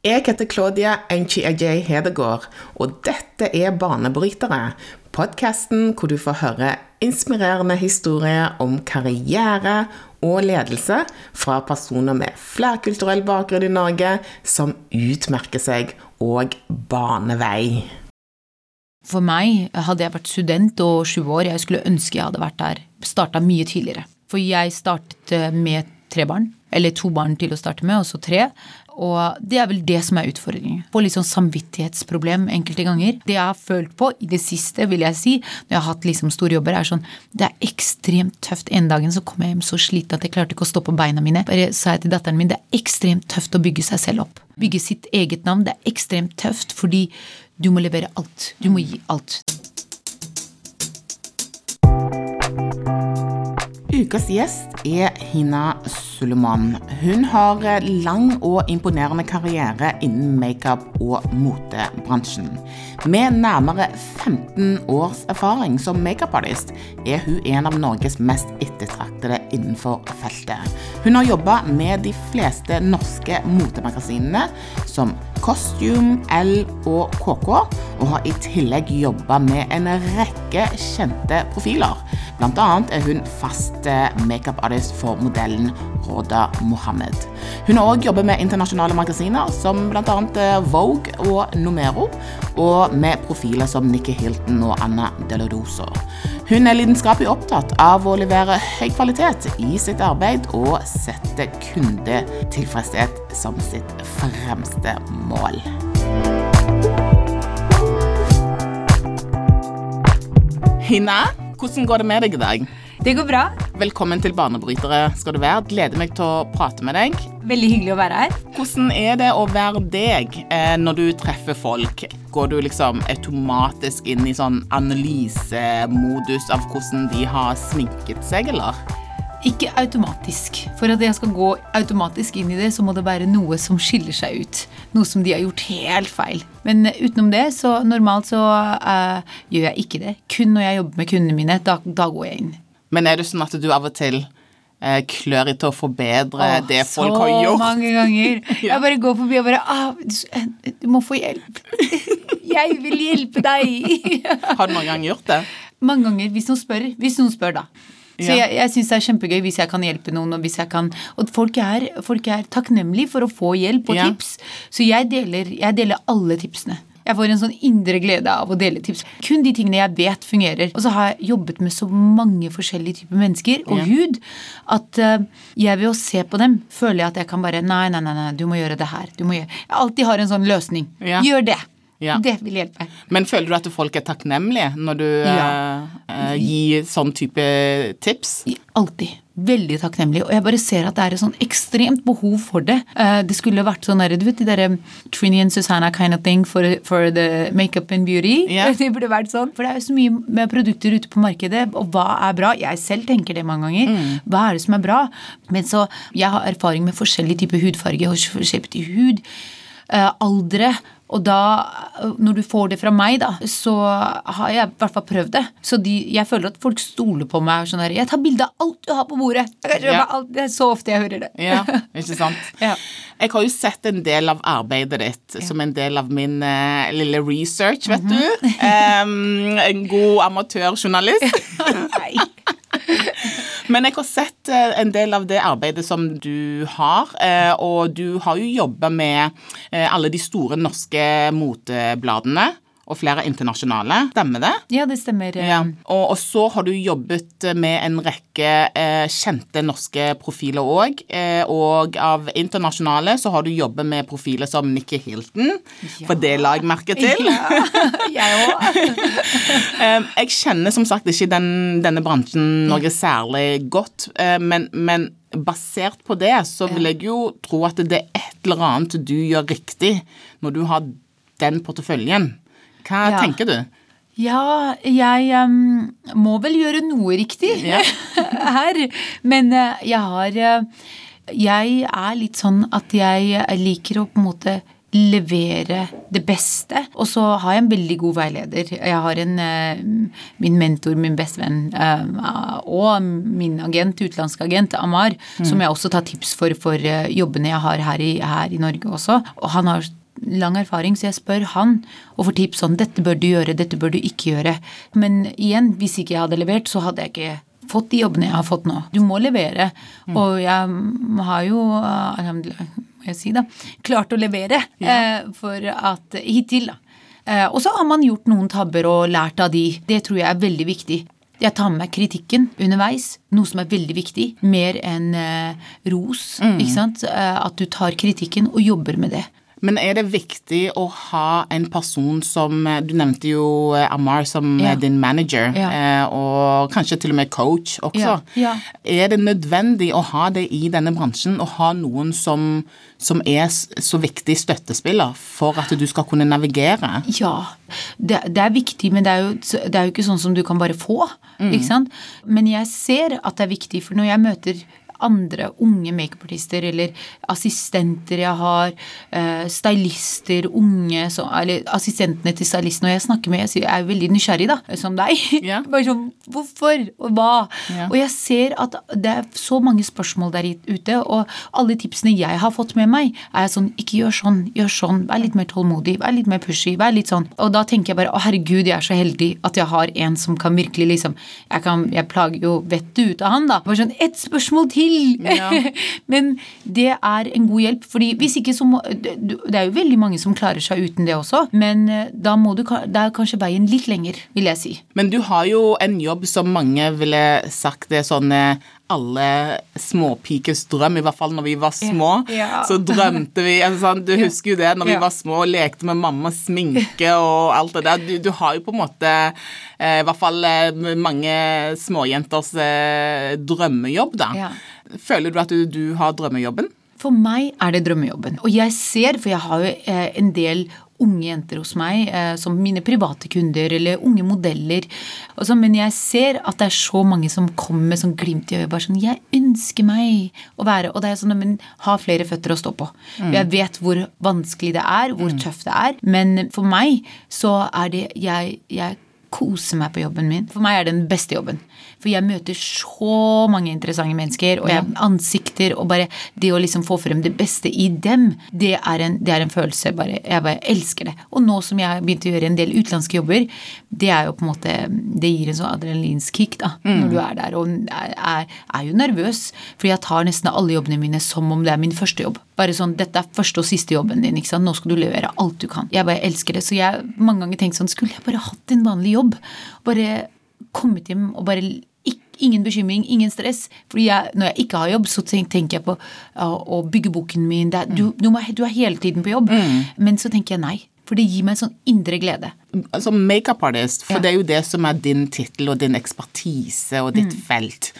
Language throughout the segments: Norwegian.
Jeg heter Claudia Nchi-Ajay Hedegaard, og dette er Banebrytere. Podkasten hvor du får høre inspirerende historier om karriere og ledelse fra personer med flerkulturell bakgrunn i Norge som utmerker seg og baner vei. For meg, hadde jeg vært student og 20 år, jeg skulle ønske jeg hadde vært der, starta mye tidligere. For jeg startet med tre barn. Eller to barn til å starte med, og så tre. Og det er vel det som er utfordringen. Få litt sånn samvittighetsproblem enkelte ganger. Det jeg har følt på i det siste, vil jeg si, når jeg har hatt liksom store jobber, er sånn Det er ekstremt tøft. En dagen så kom jeg hjem så sliten at jeg klarte ikke å stå på beina mine. Bare sa jeg til datteren min det er ekstremt tøft å bygge seg selv opp. Bygge sitt eget navn. Det er ekstremt tøft fordi du må levere alt. Du må gi alt. Ukas gjest er Hina Suleman. Hun har lang og imponerende karriere innen makeup- og motebransjen. Med nærmere 15 års erfaring som makeupartist er hun en av Norges mest ettertraktede innenfor feltet. Hun har jobba med de fleste norske motemagasinene, som Costume, L og KK, og har i tillegg jobba med en rekke kjente profiler. Blant annet er hun fast makeupartist for modellen Roda Mohammed. Hun har òg jobbet med internasjonale magasiner som bl.a. Vogue og Numero, og med profiler som Nikki Hilton og Anna Delodoso. Hun er lidenskapelig opptatt av å levere høy kvalitet i sitt arbeid og sette kundetilfredshet som sitt fremste mål. Hina, hvordan går det med deg i dag? Det går bra. Velkommen til Banebrytere skal du være. Gleder meg til å prate med deg. Veldig hyggelig å være her. Hvordan er det å være deg eh, når du treffer folk? Går du liksom automatisk inn i sånn analysemodus av hvordan de har sminket seg, eller? Ikke automatisk. For at jeg skal gå automatisk inn i det, så må det være noe som skiller seg ut. Noe som de har gjort helt feil. Men utenom det, så normalt så uh, gjør jeg ikke det. Kun når jeg jobber med kundene mine, da, da går jeg inn. Men er det sånn at du av og til eh, klør i til å forbedre Åh, det folk har gjort? Så mange ganger. ja. Jeg bare går forbi og bare ah, du, du må få hjelp. jeg vil hjelpe deg. har du noen gang gjort det? Mange ganger, hvis noen spør. Hvis noen spør, da. Så jeg, jeg syns det er kjempegøy hvis jeg kan hjelpe noen. Og hvis jeg kan, og folk er, folk er takknemlige for å få hjelp og ja. tips. Så jeg deler, jeg deler alle tipsene. Jeg får en sånn indre glede av å dele tips. Kun de tingene jeg vet fungerer. Og så har jeg jobbet med så mange forskjellige typer mennesker og ja. hud at uh, jeg ved å se på dem føler jeg at jeg kan bare Nei, nei, nei, nei du må gjøre det her. Du må gjøre. Jeg alltid har en sånn løsning. Ja. Gjør det. Ja. Det vil hjelpe. Men føler du at folk er takknemlige når du ja. eh, gir sånn type tips? Alltid. Veldig takknemlig. Og jeg bare ser at det er et sånn ekstremt behov for det. Uh, det skulle vært sånn der, du vet de derre Trini and Susanna kind of thing for, for the makeup and beauty. Yeah. Det burde vært sånn. For det er jo så mye med produkter ute på markedet, og hva er bra? Jeg selv tenker det mange ganger. Mm. Hva er det som er bra? Men så Jeg har erfaring med forskjellige typer hudfarge og forskjellig type hud. Uh, aldre og da, når du får det fra meg, da, så har jeg i hvert fall prøvd det. Så de, jeg føler at folk stoler på meg. sånn her, 'Jeg tar bilde av alt du har på bordet.' Ja. Alt, det er så ofte jeg hører det. Ja, ikke sant? ja. Jeg har jo sett en del av arbeidet ditt ja. som en del av min uh, lille research, vet mm -hmm. du. Um, en god amatørjournalist. Nei. Men jeg har sett eh, en del av det arbeidet som du har, eh, og du har jo jobba med eh, alle de store norske motebladene og flere internasjonale. Stemmer det? Ja, det stemmer. Ja. Og, og, så har du jobbet med en rekke eh, kjente norske profiler òg. Eh, og av internasjonale så har du jobbet med profiler som Nikki Hilton, ja. for det la jeg merke til. Ja, jeg òg. eh, jeg kjenner som sagt ikke den, denne bransjen noe særlig godt, eh, men, men basert på det så vil jeg jo tro at det er et eller annet du gjør riktig når du har den porteføljen. Hva ja. tenker du? Ja, jeg um, må vel gjøre noe riktig ja. her. Men uh, jeg har uh, Jeg er litt sånn at jeg liker å på en måte levere det beste. Og så har jeg en veldig god veileder. Jeg har en, eh, min mentor, min bestevenn eh, og min agent, utenlandsk agent, Amar, mm. som jeg også tar tips for for eh, jobbene jeg har her i, her i Norge også. Og han har lang erfaring, så jeg spør han og får tips sånn Dette bør du gjøre, dette bør du ikke gjøre. Men igjen, hvis ikke jeg hadde levert, så hadde jeg ikke fått de jobbene jeg har fått nå. Du må levere. Mm. Og jeg har jo må jeg si, da, klart å levere ja. eh, for at hittil, da. Eh, og så har man gjort noen tabber og lært av de. Det tror jeg er veldig viktig. Jeg tar med meg kritikken underveis, noe som er veldig viktig. Mer enn eh, ros. Mm. ikke sant? At du tar kritikken og jobber med det. Men er det viktig å ha en person som Du nevnte jo eh, Amar som ja. din manager, ja. Eh, og kanskje til og med coach også. Ja. Er det nødvendig å ha det i denne bransjen, å ha noen som, som er så viktig støttespiller for at du skal kunne navigere? Ja, det, det er viktig, men det er, jo, det er, jo, ikke sånn som du kan bare få. Mm. ikke sant? Men jeg ser at det er viktig, for når jeg møter andre unge makeupartister eller assistenter jeg har, uh, stylister, unge så, Eller assistentene til stylisten og jeg snakker med, jeg, er veldig nysgjerrig, da, som deg. Yeah. Bare sånn Hvorfor? Og hva? Yeah. Og jeg ser at det er så mange spørsmål der ute, og alle tipsene jeg har fått med meg, er sånn Ikke gjør sånn, gjør sånn, vær litt mer tålmodig, vær litt mer pushy, vær litt sånn. Og da tenker jeg bare å herregud, jeg er så heldig at jeg har en som kan virkelig liksom Jeg, kan, jeg plager jo vettet ut av han, da. Bare sånn Ett spørsmål til! Til! Ja. Men det er en god hjelp. fordi hvis ikke så må Det er jo veldig mange som klarer seg uten det også, men eh, da må du det er kanskje veien litt lenger, vil jeg si. Men du har jo en jobb som mange ville sagt det sånn alle småpikers drøm, i hvert fall når vi var små. Ja. Så drømte vi altså, Du husker jo det når vi var små og lekte med mamma, sminke og alt det der. Du, du har jo på en måte eh, i hvert fall eh, mange småjenters eh, drømmejobb, da. Ja. Føler du at du, du har drømmejobben? For meg er det drømmejobben. Og jeg ser, for jeg har jo eh, en del unge jenter hos meg, eh, som mine private kunder eller unge modeller. Så, men jeg ser at det er så mange som kommer med sånn glimt i øyet. bare sånn, 'Jeg ønsker meg å være' Og det er sånn, men ha flere føtter å stå på. Mm. Jeg vet hvor vanskelig det er, hvor mm. tøft det er. Men for meg så er det jeg, jeg koser meg på jobben min. For meg er det den beste jobben. For jeg møter så mange interessante mennesker, og jeg ansikter, og bare det å liksom få frem det beste i dem, det er en, det er en følelse bare, Jeg bare elsker det. Og nå som jeg har begynt å gjøre en del utenlandske jobber, det er jo på en måte Det gir en sånn adrenalinskick da, mm. når du er der, og er, er, er jo nervøs. For jeg tar nesten alle jobbene mine som om det er min første jobb. Bare sånn, Dette er første og siste jobben din. ikke sant? Nå skal du levere alt du kan. Jeg bare elsker det. Så jeg mange ganger tenkt sånn Skulle jeg bare hatt en vanlig jobb? Bare kommet hjem og bare Ingen bekymring, ingen stress. Fordi jeg, når jeg ikke har jobb, så tenker jeg på å bygge boken min. Er, du, du, må, du, er hele tiden på jobb. Mm. Men så tenker jeg nei. For det gir meg en sånn indre glede. Som makeup-artist, for ja. det er jo det som er din tittel og din ekspertise og ditt mm. felt.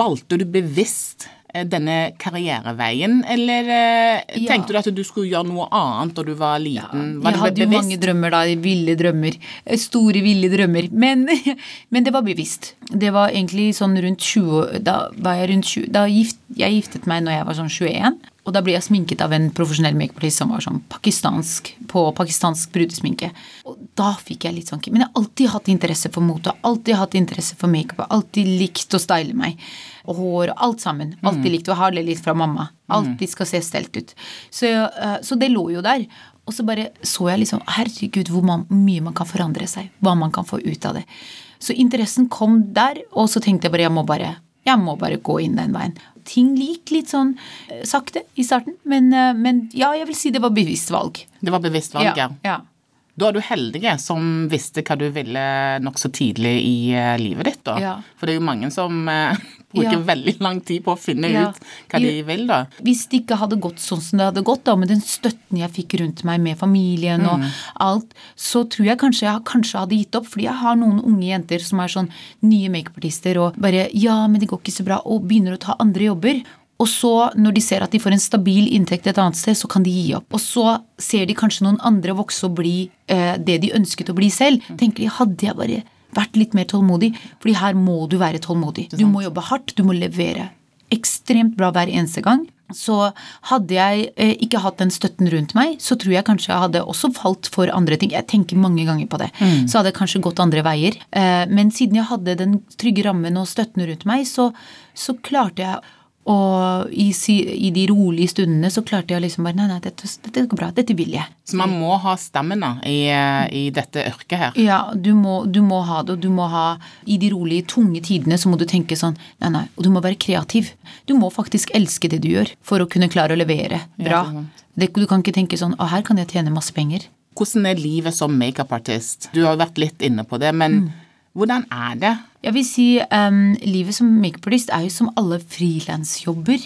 Valgte du bevisst denne karriereveien, eller ja. tenkte du at du skulle gjøre noe annet da du var liten? Var jeg hadde jo mange drømmer da, ville drømmer. Eh, store, ville drømmer. Men, men, det var bevisst. Det var egentlig sånn rundt 20 Da var jeg rundt 20 Da gift, jeg giftet meg når jeg var sånn 21. Og da ble jeg sminket av en profesjonell makeupartist som var sånn pakistansk, på pakistansk brudesminke. Og da fikk jeg litt sånn Men jeg har alltid hatt interesse for mote, alltid hatt interesse for makeup, alltid likt å style meg og hår og alt sammen. Alltid mm. likt. Og har det litt fra mamma. Alltid mm. skal se stelt ut. Så, uh, så, det lå jo der. Og så bare så jeg liksom Herregud, hvor man, mye man kan forandre seg. Hva man kan få ut av det. Så interessen kom der, og så tenkte jeg bare jeg må bare, jeg må bare gå inn den veien. Ting gikk litt sånn uh, sakte i starten, men, uh, men, ja, jeg vil si det var bevisst valg. Det var bevisst valg, ja. ja. Da er du heldig som visste hva du ville nokså tidlig i livet ditt. da. Ja. For det er jo mange som bruker ja. veldig lang tid på å finne ja. ut hva de vil, da. Hvis det ikke hadde gått sånn som det hadde gått, da, med den støtten jeg fikk rundt meg med familien og mm. alt, så tror jeg kanskje jeg kanskje hadde gitt opp. Fordi jeg har noen unge jenter som er sånn nye makeupartister og bare Ja, men det går ikke så bra, og begynner å ta andre jobber. Og så, når de ser at de får en stabil inntekt et annet sted, så kan de gi opp. Og så ser de kanskje noen andre vokse og bli eh, det de ønsket å bli selv. Mm. Tenker de, hadde jeg bare vært litt mer tålmodig. fordi her må du være tålmodig. Du må jobbe hardt, du må levere ekstremt bra hver eneste gang. så hadde jeg eh, ikke hatt den støtten rundt meg, så tror jeg kanskje jeg hadde også falt for andre ting. Jeg tenker mange ganger på det. Mm. Så hadde jeg kanskje gått andre veier. Eh, men siden jeg hadde den trygge rammen og støtten rundt meg, så, så klarte jeg og i, i, de rolige stundene så klarte jeg liksom bare Nei, nei, dette, dette går bra. Dette vil jeg. Så man må ha stamina i, i dette yrket her? Ja, du må, du må, ha det. Og du må ha I de rolige, tunge tidene så må du tenke sånn Nei, nei. Og du må være kreativ. Du må faktisk elske det du gjør for å kunne klare å levere bra. Det, du kan ikke tenke sånn Å, her kan jeg tjene masse penger. Hvordan er livet som makeupartist? Du har vært litt inne på det, men mm. Hvordan er det? Jeg vil si um, Livet som makeupartist er jo som alle frilansjobber.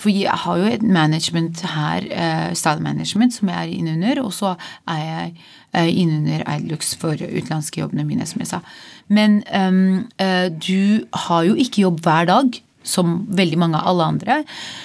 For jeg har jo et management her, uh, style management, som jeg er innunder. Og så er jeg uh, innunder Eilux for utenlandske jobbene mine, som jeg sa. Men um, uh, du har jo ikke jobb hver dag. Som veldig mange av alle andre.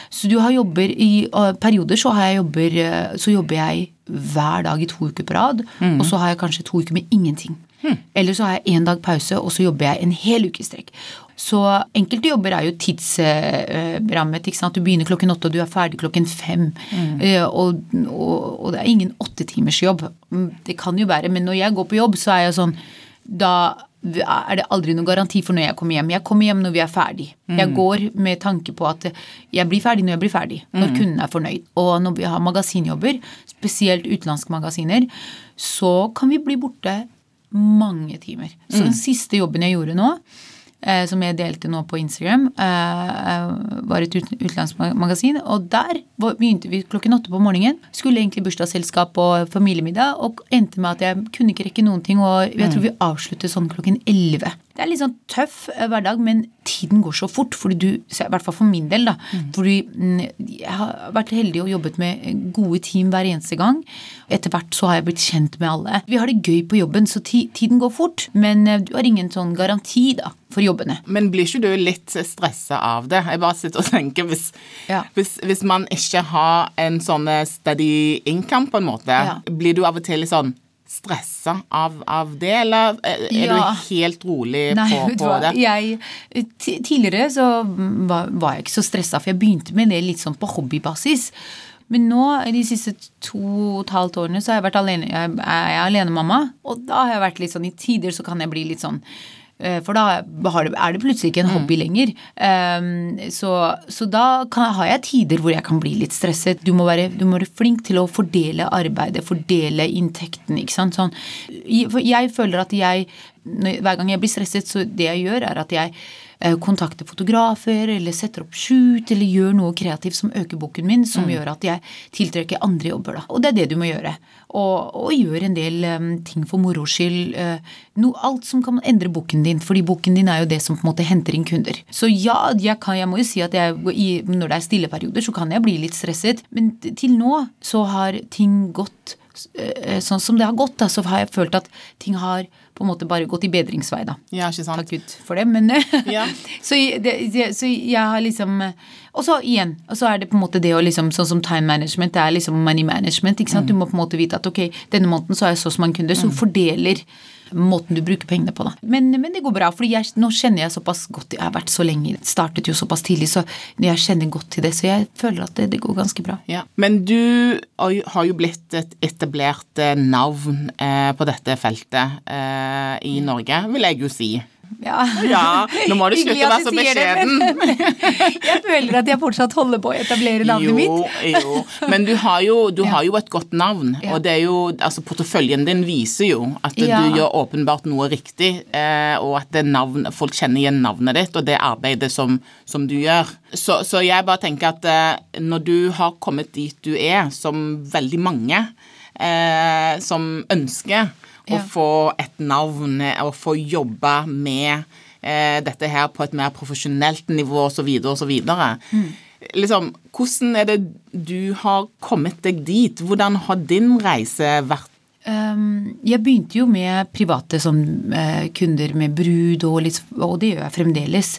Så du har jobber i perioder så, jobber, så jobber jeg hver dag i to uker på rad. Mm. Og så har jeg kanskje to uker med ingenting. Hmm. Eller så har jeg én dag pause, og så jobber jeg en hel uke i strekk. Så enkelte jobber er jo tidsrammet. ikke sant? Du begynner klokken åtte, og du er ferdig klokken fem. Mm. Og, og, og, det er ingen åttetimersjobb. Mm, det kan jo være, men når jeg går på jobb, så er jeg sånn Da er det aldri noen garanti for når jeg kommer hjem. Jeg kommer hjem når vi er ferdig. Mm. Jeg går med tanke på at jeg blir ferdig når jeg blir ferdig. Når mm. kunden er fornøyd. Og når vi har magasinjobber, spesielt utenlandske magasiner, så kan vi bli borte mange timer. Så mm. den siste jobben jeg gjorde nå, eh, som jeg delte nå på Instagram, eh, eh var et utenlandsmagasin. Og der begynte vi klokken åtte på morgenen. Skulle egentlig bursdagsselskap og familiemiddag, og endte med at jeg kunne ikke rekke noen ting. Og jeg tror mm. vi avsluttet sånn klokken elleve. Det er litt sånn tøff eh, hverdag, men tiden går så fort. fordi du, I hvert fall for min del, da. Mm. Fordi mm, jeg har vært heldig og jobbet med gode team hver eneste gang. Etter hvert så har jeg blitt kjent med alle. Vi har det gøy på jobben, så tiden går fort. Men eh, du har ingen sånn garanti, da, for jobbene. Men blir ikke du litt stressa av det? Jeg bare sitter og tenker hvis, ja. hvis, hvis man ikke har en sånn steady income, på en måte, ja. blir du av og til litt sånn stressa av, av, det, eller er ja. du helt rolig Nei, på, på det? Jeg, tidligere så var, var, jeg ikke så stressa, for jeg begynte med det litt sånn på hobbybasis. Men nå, de siste to og et halvt årene, så har jeg vært alene, jeg er alenemamma. Og da har jeg vært litt sånn I tider så kan jeg bli litt sånn Eh, for da er det plutselig ikke en mm. hobby lenger. Ehm, så, så da kan, har jeg tider hvor jeg kan bli litt stresset. Du må, være, du må være flink til å fordele arbeidet, fordele inntekten. ikke sant? Sånn. Jeg føler at jeg Hver gang jeg blir stresset, så det jeg gjør, er at jeg Eh, kontakte fotografer eller setter opp shoot eller gjør noe kreativt som øker boken min, som mm. gjør at jeg tiltrekker andre jobber. Da. Og det er det du må gjøre. Og, og gjør en del um, ting for moro skyld. Uh, no, alt som kan endre boken din, fordi boken din er jo det som på en måte henter inn kunder. Så ja, jeg, kan, jeg må jo si at jeg, i, når det er stilleperioder, så kan jeg bli litt stresset. Men til nå så har ting gått sånn som det har gått, da, så har jeg følt at ting har på en måte bare gått i bedringsvei, da. Ja, ikke sant. Takk Gud for det. Men ja. så, det, så, jeg har liksom Og så igjen, og så er det på en måte det å liksom Sånn som time management, det er liksom money management. ikke sant? Mm. Du må på en måte vite at ok, denne måneden så har jeg så som en kunde, så mm. fordeler måten du bruker pengene på, da. Men, men det går bra, for nå kjenner jeg såpass godt Jeg har vært så lenge, startet jo såpass tidlig, så jeg kjenner godt til det. Så jeg føler at det, det går ganske bra. Ja. Men du har jo blitt et etablert eh, navn eh, på dette feltet eh, i Norge, vil jeg jo si. Ja. ja. Nå må du slutte å være så beskjeden. jeg føler at jeg fortsatt holder på å etablere navnet jo, mitt. jo, Men du har jo, du har jo et godt navn, ja. og det er jo, altså porteføljen din viser jo at ja. du gjør åpenbart noe riktig, eh, og at navn, folk kjenner igjen navnet ditt og det arbeidet som, som du gjør. Så, så, jeg bare tenker at eh, når du har kommet dit du er, som veldig mange eh, som ønsker å få et navn og få jobbe med eh, dette her på et mer profesjonelt nivå osv. osv. Mm. Liksom, hvordan er det du har kommet deg dit? Hvordan har din reise vært? Um, jeg begynte jo med private som uh, kunder med brud, og, litt, og, det gjør jeg fremdeles.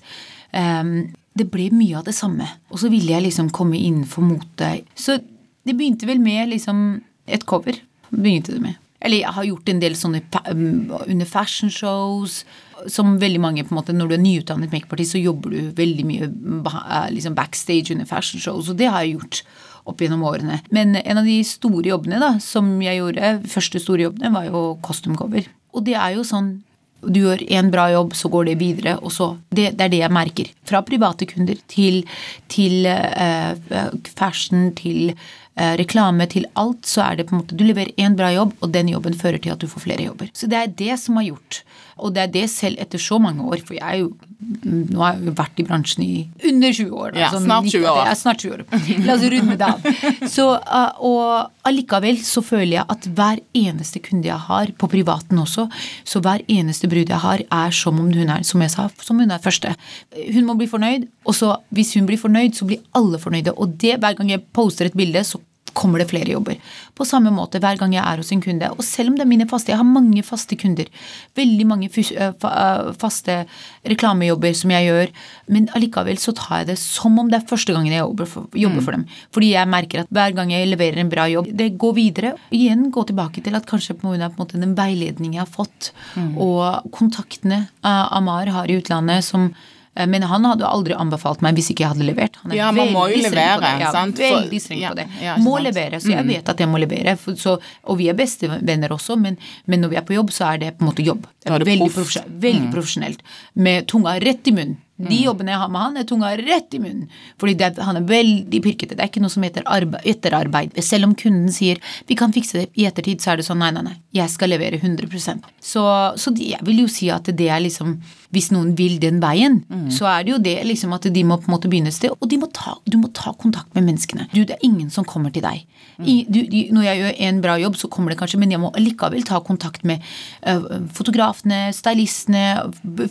Um, det ble mye av det samme. Og så ville jeg liksom komme innenfor mote. Så det begynte vel med liksom et cover. begynte det med. Eller jeg har gjort en del sånne um, under fashion shows. Som veldig mange, på en måte, Når du er nyutdannet makeupartist, så jobber du veldig mye eh, liksom backstage under fashion shows, og det har jeg gjort opp gjennom årene. Men en av de store jobbene da, som jeg gjorde, første store jobbene, var jo costume cover. Og det er jo sånn du gjør en bra jobb, så går det videre. og så, Det, det er det jeg merker. Fra private kunder til, til uh, fashion, til uh, reklame, til alt, så er det på en måte Du leverer én bra jobb, og den jobben fører til at du får flere jobber. Så det er det som har gjort. Og det er det selv etter så mange år, for jeg er jo nå har jeg jo vært i bransjen i under 20 år. Ja, sånn, snart 20 år. Ja, snart 20 år. La oss runde det av. Så, uh, og allikevel så føler jeg at hver eneste kunde jeg har, på privaten også, så hver eneste brud jeg har, er som om hun er, som jeg sa, som hun er første. Hun må bli fornøyd, og så hvis hun blir fornøyd, så blir alle fornøyde. Og det hver gang jeg poster et bilde, så kommer det flere jobber. På samme måte hver gang jeg er hos en kunde. Og selv om det er mine faste, jeg har mange faste kunder. Veldig mange faste reklamejobber som jeg gjør. Men allikevel så tar jeg det som om det er første gangen jeg jobber for, jobber for dem. Fordi jeg merker at hver gang jeg leverer en bra jobb, det går videre. Igjen gå tilbake til at kanskje på en måte den veiledningen jeg har fått, mm. og kontaktene Amar har i utlandet som men han hadde aldri anbefalt meg hvis ikke jeg hadde levert. Han er ja, man må jo levere, ja, sant? Veldig streng på det. Ja, må sant? levere. Så jeg mm. vet at jeg må levere. Så, og vi er bestevenner også, men, men, når vi er på jobb, så er det på en måte jobb. Det er veldig, profesjonelt, veldig mm. profesjonelt. Med tunga rett i munnen. De mm. jobbene jeg har med han, er tunga rett i munnen. Fordi det, han er veldig pirkete. Det er ikke noe som heter arbeid, etterarbeid. Selv om kunden sier 'vi kan fikse det i ettertid', så er det sånn nei, nei, nei. Jeg skal levere 100% Så, så jeg vil jo si at det er liksom Hvis noen vil den veien, mm. så er det jo det liksom at de må på en måte begynne et sted. Og må ta, du må ta kontakt med menneskene. Du, det er ingen som kommer til deg. Mm. I, du, de, når jeg gjør en bra jobb, så kommer det kanskje, men jeg må likevel ta kontakt med uh, fotografene, stylistene,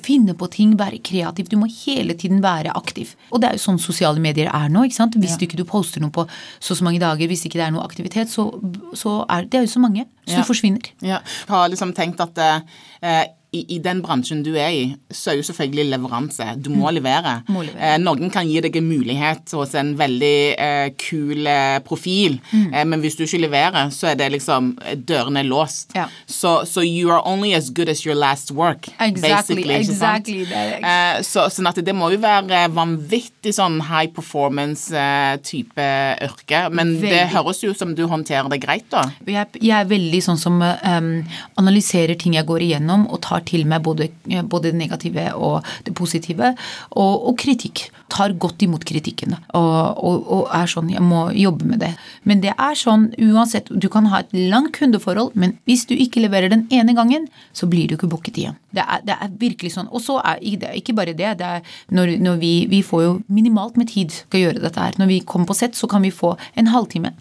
finne på ting, være kreativ. Du må hele tiden være aktiv. Og det er jo sånn sosiale medier er nå. ikke sant? Hvis ja. du ikke poster noe på så så mange dager, hvis ikke det er noe aktivitet, så, så er det er jo så mange. Så ja. du forsvinner. Ja. Jeg har liksom tenkt at eh, i, i, den bransjen du er i, så er jo selvfølgelig leveranse. Du må mm. levere. Må levere. Eh, noen kan gi deg en mulighet hos en veldig eh, kul eh, profil, mm. Eh, men hvis du ikke leverer, så er det liksom Dørene er låst. Ja. Så so, so, you are only as good as your last work, exactly, basically. Exactly. Eh, så, sånn at det må jo være vanvittig sånn high performance-type eh, yrke. Men veldig. det høres jo som du håndterer det greit, da. Jeg, jeg er veldig sånn som um, analyserer ting jeg går igjennom, og tar tar til meg både, både det negative og det positive. Og, og kritikk. Tar godt imot kritikken. Og, og, og, er sånn Jeg må jobbe med det. Men det er sånn uansett Du kan ha et langt kundeforhold, men hvis du ikke leverer den ene gangen, så blir du ikke booket igjen. Det er, det er virkelig sånn. Og så er det ikke bare det. det er når, når vi, vi, får jo minimalt med tid til å gjøre dette her. Når vi kommer på sett, så kan vi få en halvtime.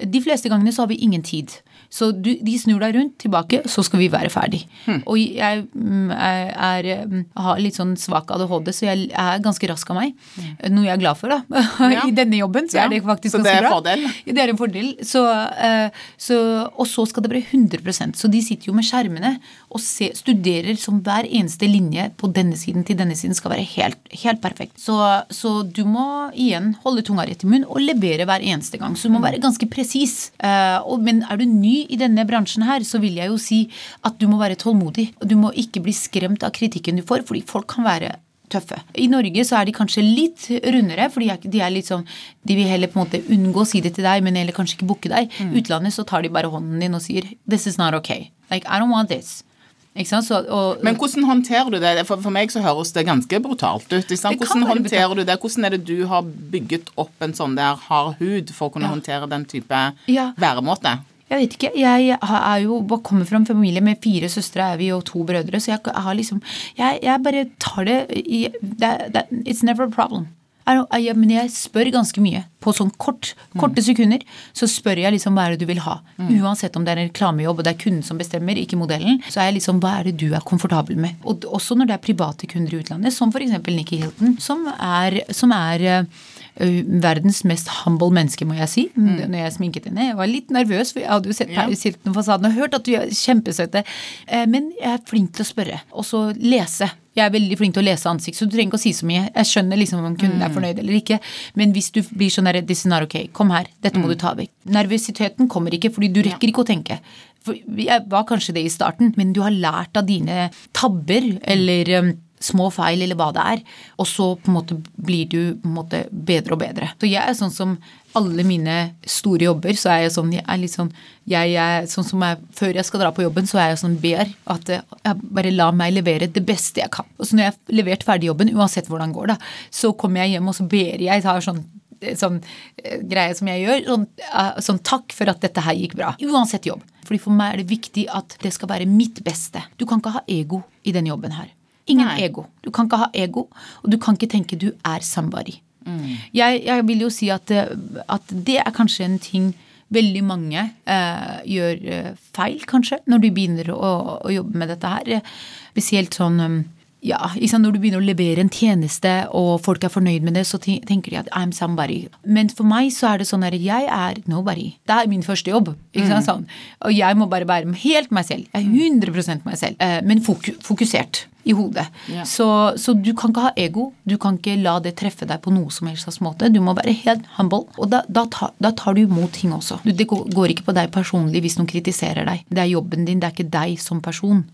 De fleste gangene så har vi ingen tid. Så du, de snur deg rundt, tilbake, så skal vi være ferdig. Hmm. Og jeg mm, er, er, mm, har litt sånn svak ADHD, så jeg er ganske rask av meg. Hmm. Noe jeg er glad for, da. Ja. I denne jobben så er det faktisk ganske bra. Så det er en fordel? Det er en fordel. Så, uh, så, og så skal det være 100 Så de sitter jo med skjermene og se, studerer som hver eneste linje på denne siden til denne siden skal være helt, helt perfekt. Så, så, du må igjen holde tunga rett i munnen og levere hver eneste gang. Så du må hmm. være ganske presis. Uh, men er du ny i denne bransjen her, så vil jeg jo si at du må være tålmodig. Du må ikke bli skremt av kritikken du får, fordi folk kan være tøffe. I Norge så er de kanskje litt rundere, fordi de er litt sånn De vil heller på en måte unngå å si det til deg, men heller kanskje ikke booke deg. Mm. Utlandet så tar de bare hånden din og sier 'This is not okay'. Like, I don't want this. Så, og, Men hvordan håndterer du det? For, for, meg så høres det ganske brutalt ut. Hvordan håndterer du det? Hvordan er det du har bygget opp en sånn der hard hud for å kunne ja. håndtere den type ja. væremåte? Jeg vet ikke. Jeg er jo kommer fra en familie med fire søstre er vi og to brødre, så jeg har liksom Jeg, jeg bare tar det, that, that, It's never a problem. Jeg, men jeg spør ganske mye. På sånn kort, korte sekunder så spør jeg liksom hva er det du vil ha. Mm. Uansett om det er en reklamejobb og det er kunden som bestemmer, ikke modellen, så er jeg liksom hva er det du er komfortabel med. Og også når det er private kunder i utlandet, som f.eks. Nikki Hilton, som er, som er verdens mest humble menneske, må jeg si, mm. når jeg sminket henne. Jeg var litt nervøs, for jeg hadde jo sett ja. Hilton-fasaden og hørt at du er kjempesøte. Men jeg er flink til å spørre, og så lese. Jeg er veldig flink til å lese ansikt, så du trenger ikke å si så mye. Jeg skjønner liksom om kunden er fornøyd eller ikke. Men hvis du blir sånn redd, not ok, kom her, dette må du ta vekk. Nervøsiteten kommer ikke, fordi du rekker ikke å tenke. For jeg var kanskje det i starten, men du har lært av dine tabber eller um, små feil eller hva det er, og så på en måte blir du måte bedre og bedre. Så jeg er sånn som alle mine store jobber, så er jeg sånn jeg er litt sånn jeg er sånn som jeg, Før jeg skal dra på jobben, så er jeg sånn ber at jeg bare la meg levere det beste jeg kan. Og så når jeg har levert ferdig jobben, uansett hvordan det går, da, så kommer jeg hjem og så ber jeg. tar sånn sånn eh, greie som jeg gjør. Sånn, eh, sånn, takk for at dette her gikk bra. Uansett jobb. Fordi For meg er det viktig at det skal være mitt beste. Du kan ikke ha ego i den jobben her. Ingen Nei. ego. Du kan ikke ha ego, og du kan ikke tenke du er somebody. Mm. Jeg, jeg vil jo si at, eh, at det er kanskje en ting veldig mange eh, gjør eh, feil, kanskje, når de begynner å, å jobbe med dette her. Spesielt sånn um, ja, sant, Når du begynner å levere en tjeneste, og folk er fornøyd med det, så tenker de at I'm somebody. Men for meg så er det sånn at jeg er nobody. Det er min første jobb. ikke sant, sånn. Og jeg må bare være helt meg selv. Jeg er 100 meg selv. Eh, Men fokusert i hodet. Yeah. Så, så du kan ikke ha ego. Du kan ikke la det treffe deg på noe som helst slags måte. Du må være helt humble. Og da, da, tar, da tar du imot ting også. Du, det går går ikke på deg personlig hvis noen kritiserer deg. Det er jobben din, det er ikke deg som person.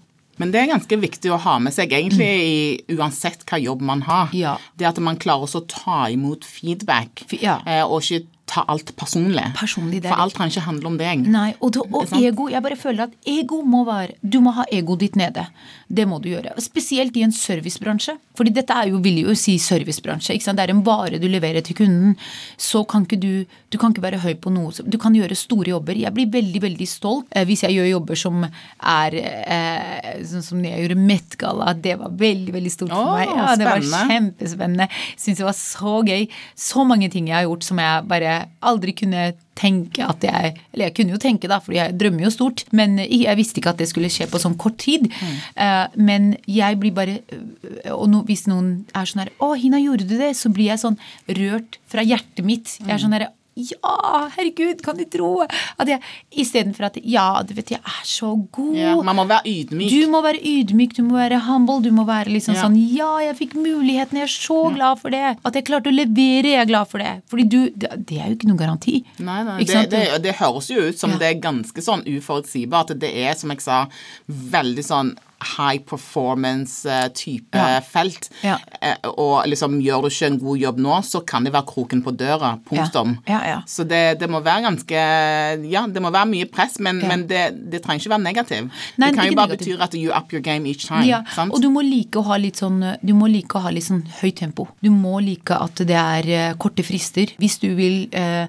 Men det er ganske viktig å ha med seg, egentlig i, uansett hva jobb man har. Mm. Ja. Det at man klarer også å ta imot feedback, ja. eh, og ikke ta alt personlig. Personlig, er For alt kan ikke handle om deg. Nei, og, da, og ego. Jeg bare føler at ego må være Du må ha egoet ditt nede. Det må du gjøre. Spesielt i en servicebransje. Fordi dette er jo, vil jo si servicebransje. Det er en vare du leverer til kunden. Så kan ikke du Du kan ikke være høy på noe. Du kan gjøre store jobber. Jeg blir veldig, veldig stolt eh, hvis jeg gjør jobber som er eh, Sånn som jeg gjorde Met-galla. Det var veldig, veldig stort for meg. Ja, det var kjempespennende. Syns det var så gøy. Så mange ting jeg har gjort som jeg bare aldri kunne tenke at jeg Eller jeg kunne jo tenke, da, fordi jeg drømmer jo stort. Men jeg visste ikke at det skulle skje på sånn kort tid. Eh, men jeg blir bare øh, Og no, hvis noen er sånn her Å, Hina, gjorde du det? Så blir jeg sånn rørt fra hjertet mitt. Jeg er sånn herre ja, herregud, kan du tro at jeg Istedenfor at Ja, du vet, jeg er så god. Ja, man må være ydmyk. Du må være ydmyk, du må være humble, du må være liksom Ja. sånn Ja, jeg fikk muligheten, jeg er så glad for det. At jeg klarte å levere, jeg er glad for det. Fordi du Det, det er jo ikke noen garanti. Nei, nei. Det, det, det høres jo ut som Ja. det er ganske sånn uforutsigbart. Det er, som jeg sa, veldig sånn high performance-type Ja. felt. Ja. Eh, Og liksom gjør du ikke en god jobb nå, så kan det være kroken på døra. Punktum. Ja, ja, ja. Så det, det må være ganske Ja, det må være mye press, men, men det, det trenger ikke være negativ. Nei, det kan jo bare negativ. bety at you up your game each time. Og du må like å ha litt sånn Du må like å ha litt sånn høyt tempo. Du må like at det er eh, korte frister. Hvis du vil eh,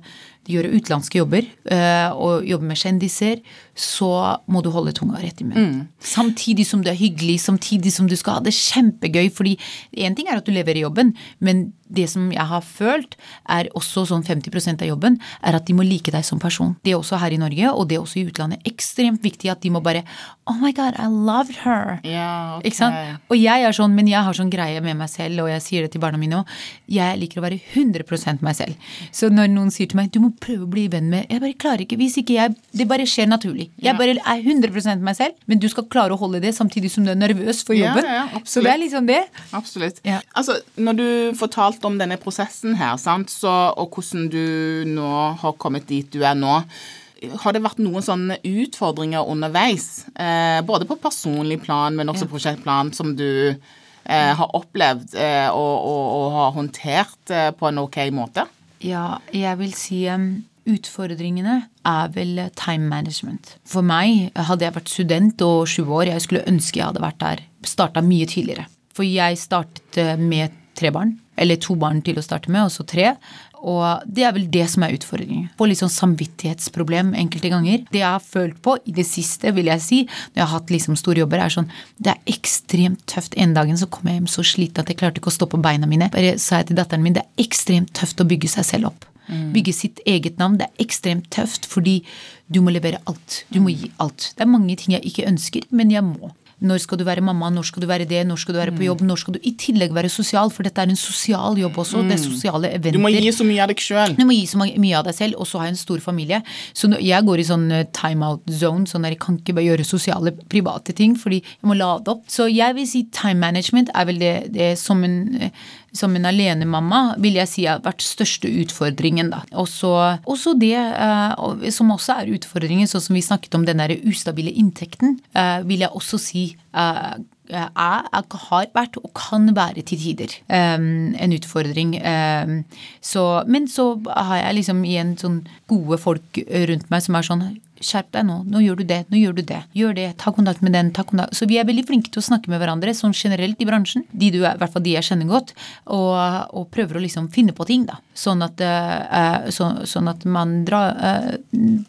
gjøre utenlandske jobber eh, og jobbe med kjendiser, så må du holde tunga rett i munnen. Samtidig som det er hyggelig, samtidig som du skal ha det kjempegøy. fordi én ting er at du lever i jobben, men det som jeg har følt, er også sånn 50% av jobben, er at de må like deg som person. Det er også her i Norge, og det er også i utlandet. Ekstremt viktig at de må bare Oh my God, I loved her. Yeah, okay. Ikke sant? Og jeg er sånn, men jeg har sånn greie med meg selv, og jeg sier det til barna mine òg. Jeg liker å være 100% meg selv. Så når noen sier til meg du må prøve å bli venn med Jeg bare klarer ikke. Hvis ikke jeg Det bare skjer naturlig. Jeg Ja. bare er 100% meg selv, men du skal klare å holde det samtidig som du er nervøs for Ja, jobben. ja, absolutt. Så det er liksom det. Absolutt. Ja. Altså, når du fortalte om denne prosessen her, sant, så, og hvordan du nå har kommet dit du er nå, har det vært noen sånne utfordringer underveis? Eh, både på personlig plan, men også prosjektplan, som du eh, har opplevd eh, og, og, og har håndtert eh, på en ok måte? Ja, jeg vil si um, utfordringene er vel eh, time management. For meg, hadde jeg vært student og sju år, jeg skulle ønske jeg hadde vært der, starta mye tidligere. For jeg startet eh, med tre barn, eller to barn til å starte med, og så tre. Og det er vel det som er utfordringen. Få litt sånn samvittighetsproblem enkelte ganger. Det jeg har følt på i det siste, vil jeg si, når jeg har hatt liksom store jobber, er sånn Det er ekstremt tøft. En dagen så kom jeg hjem så sliten at jeg klarte ikke å stå på beina mine. Bare sa jeg til datteren min det er ekstremt tøft å bygge seg selv opp. Bygge sitt eget navn. Det er ekstremt tøft fordi du må levere alt. Du må gi alt. Det er mange ting jeg ikke ønsker, men jeg må. Når skal du være mamma, når skal du være det, når skal du være på jobb, når skal du i tillegg være sosial, for dette er en sosial jobb også. Det er sosiale eventer. Du må gi så mye av deg sjøl. Du må gi så mye av deg selv, og så har jeg en stor familie. Så jeg går i sånn timeout time-out zone, sånn der jeg kan ikke bare gjøre sosiale, private ting, fordi jeg må lade opp. Så jeg vil si time management er vel det, det som en som en alenemamma vil jeg si har vært største utfordringen. da. Også, også det eh, som også er utfordringen, sånn som vi snakket om den ustabile inntekten, eh, vil jeg også si eh, er, har vært og kan være til tider um, en utfordring. Um, så, men så har jeg liksom igjen sånn gode folk rundt meg som er sånn Skjerp deg nå. Nå gjør du det. Nå gjør du det. Gjør det. Ta kontakt med den. ta kontakt. Så vi er veldig flinke til å snakke med hverandre sånn generelt i bransjen. De du I hvert fall de jeg kjenner godt. Og, og prøver å liksom finne på ting, da. Sånn at, uh, så, sånn at man drar, uh,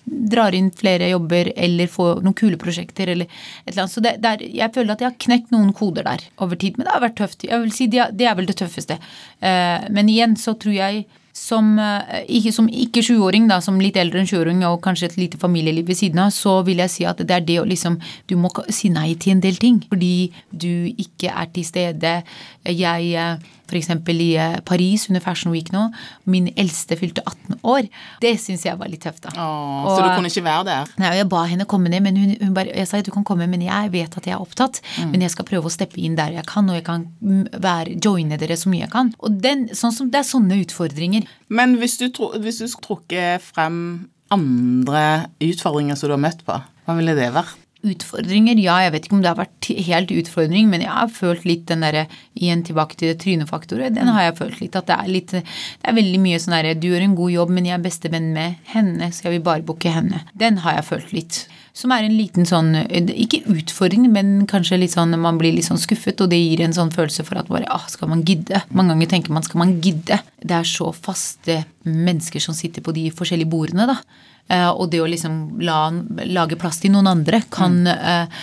drar inn flere jobber eller får noen kule prosjekter eller et eller annet. Så det, der, jeg føler at jeg har knekt noen koder der over tid. Men det har vært tøft. Jeg vil si Det, det er vel det tøffeste. Uh, men igjen så tror jeg som eh, som ikke 20-åring, da, som litt eldre enn 20-åring og kanskje et lite familieliv ved siden av, så vil jeg si at det er det å liksom Du må si nei til en del ting fordi du ikke er til stede. Jeg eh, f.eks. i eh, Paris under Fashion Week nå. Min eldste fylte 18 år. Det syns jeg var litt tøft, da. Åh, og, så du kunne ikke være der? Nei, jeg ba henne komme ned, men hun, hun bare, jeg sa at du kan komme, men jeg vet at jeg er opptatt. Mm. Men jeg skal prøve å steppe inn der jeg kan, og jeg kan mm, være, joine dere så mye jeg kan. Og den, sånn som, Det er sånne utfordringer. Men hvis du, hvis du trukker frem andre utfordringer som du har møtt på, hva ville det vært? Utfordringer? Ja, jeg vet ikke om det har vært helt utfordring, men jeg har følt litt den derre igjen tilbake til det trynefaktoret. Den har jeg følt litt. At det er litt Det er veldig mye sånn derre Du gjør en god jobb, men jeg er bestevenn med henne. Skal vi bare booke henne? Den har jeg følt litt. Som er en liten sånn Ikke utfordring, men kanskje litt sånn man blir litt sånn skuffet, og det gir en sånn følelse for at bare ah, skal man gidde? Mange ganger tenker man skal man gidde? Det er så faste mennesker som sitter på de forskjellige bordene, da. Eh, og det å liksom la, lage plass til noen andre kan, mm.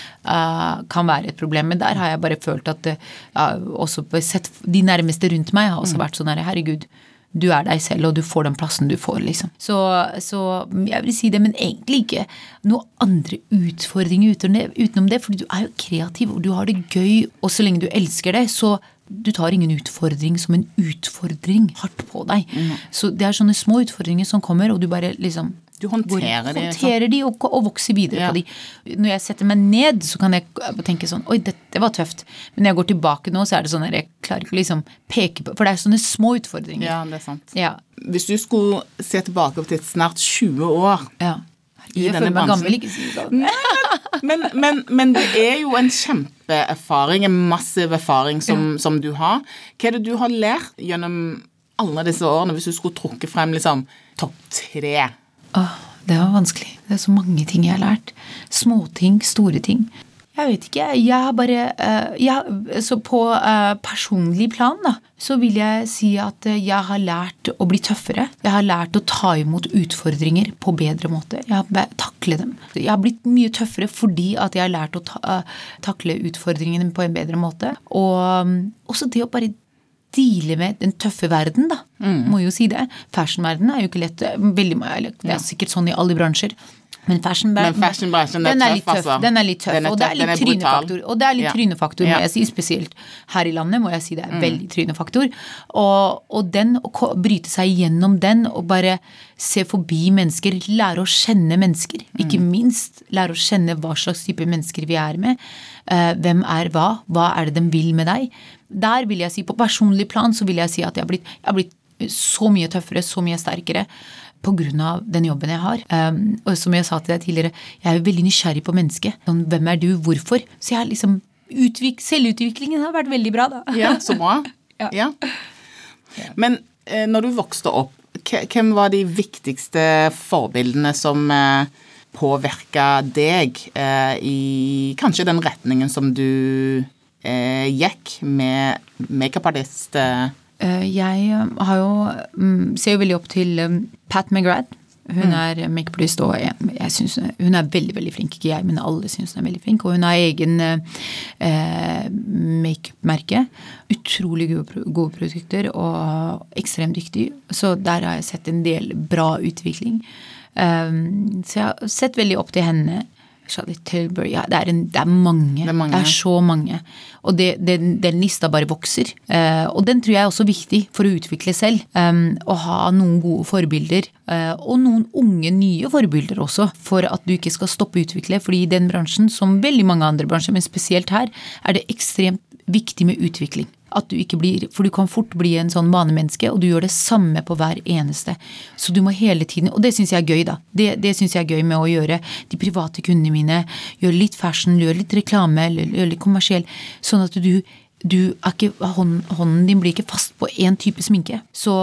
kan, være et problem. Men der har jeg bare følt at også sett, De nærmeste rundt meg har også mm. vært sånn her Herregud, du er deg selv, og du får den plassen du får, liksom. Så, så, jeg vil si det, men egentlig ikke noen andre utfordringer utenom det. For du er jo kreativ, og du har det gøy, og så lenge du elsker det, så du tar ingen utfordring som en utfordring hardt på deg. Mm. Så det er sånne små utfordringer som kommer, og du bare liksom du håndterer de. Håndterer de og, og vokser videre ja. på de. Når jeg setter meg ned, så kan jeg tenke sånn Oi, dette var tøft. Men når jeg går tilbake nå, så er det sånn at jeg klarer ikke å liksom peke på For det er sånne små utfordringer. Ja, det er sant. Ja. Hvis du skulle se tilbake på til snart 20 år ja. i jeg denne bransjen gammel, ikke si sånn. men, men, men, det er jo en kjempeerfaring, en massiv erfaring som, ja. som du har. Hva er det du har lært gjennom alle disse årene, hvis du skulle trukket frem liksom topp tre? Åh, det var vanskelig. Det er så mange ting jeg har lært. Småting, store ting. Jeg vet ikke. Jeg har bare uh, jeg, Så på uh, personlig plan, da, så vil jeg si at jeg har lært å bli tøffere. Jeg har lært å ta imot utfordringer på bedre måte. Jeg har takle dem. Jeg har blitt mye tøffere fordi at jeg har lært å ta, takle utfordringene på en bedre måte. Og um, også det å bare deale med den tøffe verden, da. Mm. Må jo si det. Fashionverdenen er jo ikke lett. Veldig, det er sikkert sånn i alle bransjer. Men fashionbransjen fashion den, er litt tøff. Altså. Den er litt tøff, er og det er litt trynefaktor. Og det er litt ja. trynefaktor, må jeg si. Spesielt her i landet må jeg si det er mm. veldig trynefaktor. Og, og den, å bryte seg gjennom den og bare se forbi mennesker, lære å kjenne mennesker. Mm. Ikke minst lære å kjenne hva slags type mennesker vi er med. Uh, hvem er hva? Hva er det de vil med deg? Der vil jeg si, på personlig plan så vil jeg si at jeg har blitt, jeg har blitt så mye tøffere, så mye sterkere pga. den jobben jeg har. Um, og som jeg sa til deg tidligere, jeg er jo veldig nysgjerrig på mennesket. Sånn, hvem er du, hvorfor? Så jeg liksom utvik Selvutviklingen har vært veldig bra, da. Ja, så bra. ja. ja. Men eh, når du vokste opp, hvem var de viktigste forbildene som eh, påvirka deg eh, i kanskje den retningen som du eh, gikk med makeupartist? Eh, jeg eh, har jo, mm, ser jo veldig opp til um, Pat McGrath. Hun mm. er makeupartist og jeg synes, hun er veldig veldig flink. Ikke jeg, men alle syns hun er veldig flink. Og hun har egen eh, makeupmerke. Utrolig gode, gode, produkter og ekstremt dyktig. Så der har jeg sett en del bra utvikling. Um, så jeg har sett veldig opp til henne. Charlotte Tilbury ja, det, er en, det, er mange. det, er mange. Det er så mange. Og det, den, den lista bare vokser. Uh, og den tror jeg er også viktig for å utvikle selv. Um, å ha noen gode forbilder. Uh, og noen unge, nye forbilder også, for at du ikke skal stoppe å utvikle. fordi i den bransjen, som veldig mange andre bransjer, men spesielt her, er det ekstremt viktig med utvikling. At du ikke blir, For du kan fort bli en sånn vanemenneske, og du gjør det samme på hver eneste. Så du må hele tiden Og det syns jeg er gøy, da. Det, det syns jeg er gøy med å gjøre de private kundene mine. Gjøre litt fashion, gjøre litt reklame, gjøre litt kommersiell. Sånn at du du er ikke, hånden din blir ikke fast på én type sminke. Så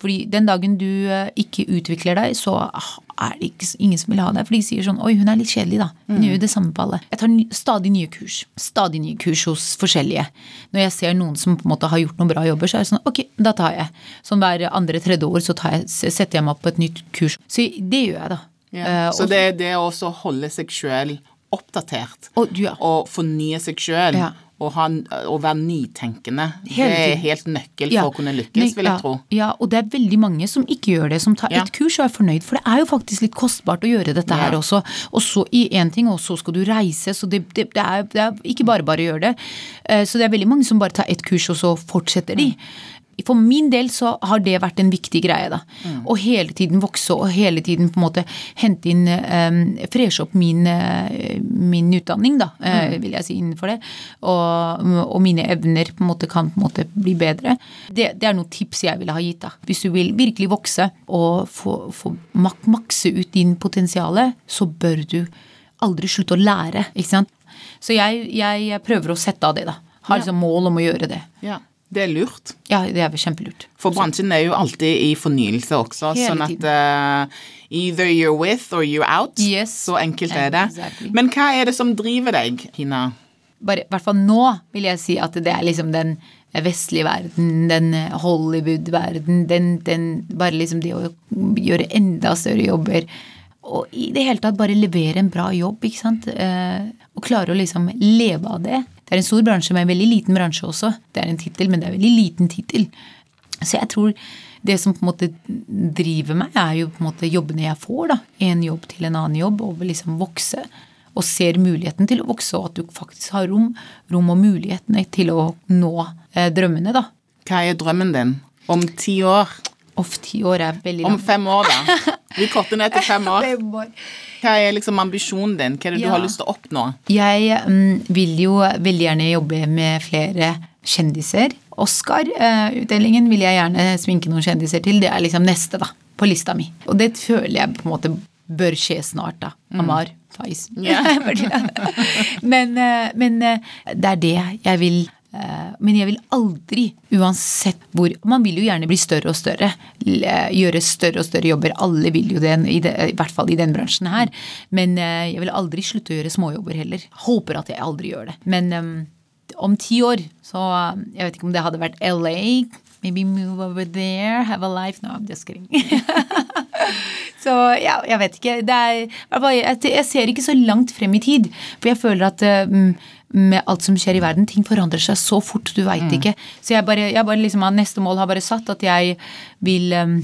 fordi den dagen du eh, ikke utvikler deg, så er det ikke, ingen som vil ha deg. For de sier sånn Oi, hun er litt kjedelig, da. Hun mm. gjør jo det samme på alle. Jeg tar stadig nye kurs. Stadig nye kurs hos forskjellige. Når jeg ser noen som på en måte har gjort noen bra jobber, så er det sånn ok, da tar jeg. Sånn hver andre-tredje år så jeg, setter jeg meg opp på et nytt kurs. Så det gjør jeg, da. Ja. Uh, så det, er det å holde seg sjøl oppdatert og, ja. og fornye seg sjøl. Ja å, ha, å, være nytenkende. Det er helt nøkkel ja. for å kunne lykkes, vil jeg tro. Ja, og det er veldig mange som ikke gjør det, som tar ja. et kurs og er fornøyd. For det er jo faktisk litt kostbart å gjøre dette ja. her også. Og så i én ting, og så skal du reise. Så det, det, det, er, det, er, ikke bare bare å gjøre det. Eh, så det er veldig mange som bare tar ett kurs, og så fortsetter de. For min del så har det vært en viktig greie. da. Mm. Å hele tiden vokse og hele tiden på en måte hente inn um, Freshe opp min, uh, min utdanning, da, uh, vil jeg si innenfor det. Og, og, mine evner på en måte kan på en måte bli bedre. Det, det, er noen tips jeg ville ha gitt. da. Hvis du vil virkelig vokse og få, få mak makse ut din potensiale, så bør du aldri slutte å lære. ikke sant? Så jeg, jeg prøver å sette av det, da. Har liksom mål om å gjøre det. Ja. Det er lurt. Ja, det er kjempelurt. For bransjen er jo alltid i fornyelse også, Hele sånn at uh, either you're with or you're out. Yes. Så enkelt er det. Exactly. Men hva er det som driver deg, Hina? Bare, I hvert fall nå vil jeg si at det er liksom den vestlige verden, den Hollywood-verden, den, den, Bare liksom det å gjøre enda større jobber. Og i det hele tatt bare levere en bra jobb, ikke sant. Uh, og klare å liksom leve av det. Det er en stor bransje, men en veldig liten bransje også. Det er en tittel, men det er en veldig liten tittel. Så jeg tror det som på en måte driver meg, er jo på en måte jobbene jeg får. da. En jobb til en annen jobb, og liksom vokse. Og ser muligheten til å vokse, og at du faktisk har rom, rom og mulighetene til å nå eh, drømmene, da. Hva er drømmen din om ti år? Om ti år er veldig langt. Om fem år, da. Vi korter ned til fem år. Hva er liksom ambisjonen din? Hva er det ja. du har lyst til å oppnå? Jeg um, vil jo veldig gjerne jobbe med flere kjendiser. Oscar-utdelingen vil jeg gjerne sminke noen kjendiser til. Det er liksom neste da, på lista mi. Og det føler jeg på en måte bør skje snart. da. Mm. Amar. Faiz. Yeah. men, uh, men uh, det er det jeg vil Eh, men jeg vil aldri, uansett hvor Man vil jo gjerne bli større og større. Gjøre større og større jobber. Alle vil jo det, i, det, i hvert fall i den bransjen her. Men eh, jeg vil aldri slutte å gjøre småjobber heller. Håper at jeg aldri gjør det. Men um, om ti år, så Jeg vet ikke om det hadde vært LA. Maybe move over there, have a life. No, I'm just kidding. så ja, jeg vet ikke. Er, jeg, ser ikke så langt frem i tid. For jeg føler at um, med alt som skjer i verden. Ting forandrer seg så fort, du veit mm. ikke. Så jeg bare, jeg bare liksom, neste mål har bare satt at jeg vil um,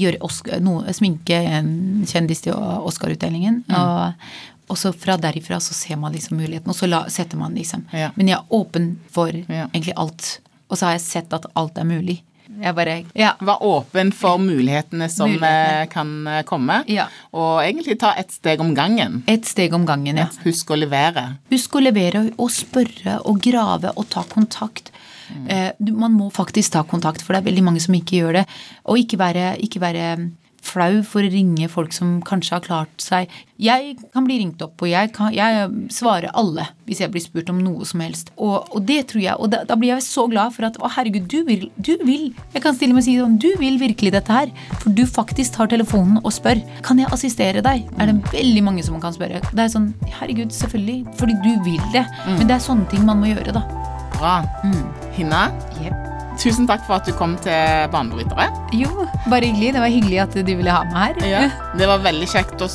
gjøre Oscar, noe, sminke en kjendis til Oscar-utdelingen. Mm. Og, og, så fra derifra så ser man liksom muligheten, og så la, setter man liksom. Ja. Men jeg er åpen for ja. egentlig alt. Og så har jeg sett at alt er mulig. Jeg bare ja. Var åpen for mulighetene som mulighetene. Eh, kan eh, komme. Ja. Og egentlig ta ett steg om gangen. Et steg om gangen, ja. Husk å levere. Husk å levere og spørre og grave og ta kontakt. Mm. Eh, man må faktisk ta kontakt, for det er veldig mange som ikke gjør det. Og ikke være, ikke være flau for å ringe folk som kanskje har klart seg. Jeg kan bli ringt opp, og jeg, kan, jeg svarer alle hvis jeg blir spurt om noe som helst. Og, og det tror jeg, og da, da, blir jeg så glad for at å herregud, du vil, du vil. Jeg kan stille meg og si sånn, du vil virkelig dette her. For du faktisk tar telefonen og spør. Kan jeg assistere deg? Er det veldig mange som kan spørre. Det er sånn, herregud, selvfølgelig. Fordi du vil det. Mm. Men det er sånne ting man må gjøre, da. Bra. Mm. Hinna? Yep. Tusen takk for at du kom til Banebrytere. Jo, bare hyggelig. Det var hyggelig at du ville ha meg her. Ja, det var veldig kjekt å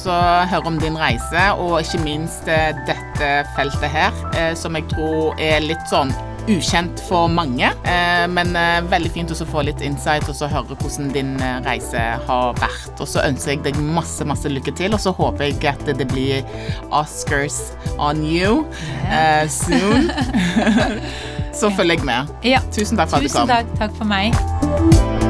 høre om din reise, og ikke minst eh, dette feltet her, eh, som jeg tror er litt sånn ukjent for mange. Eh, men veldig fint å få litt insight og så høre hvordan din reise har vært. Og så ønsker jeg deg masse, masse lykke til, og så håper jeg at det blir Oscars on you yeah. soon. så jeg med. Ja. Tusen takk for at du kom. Tusen takk. Takk for meg.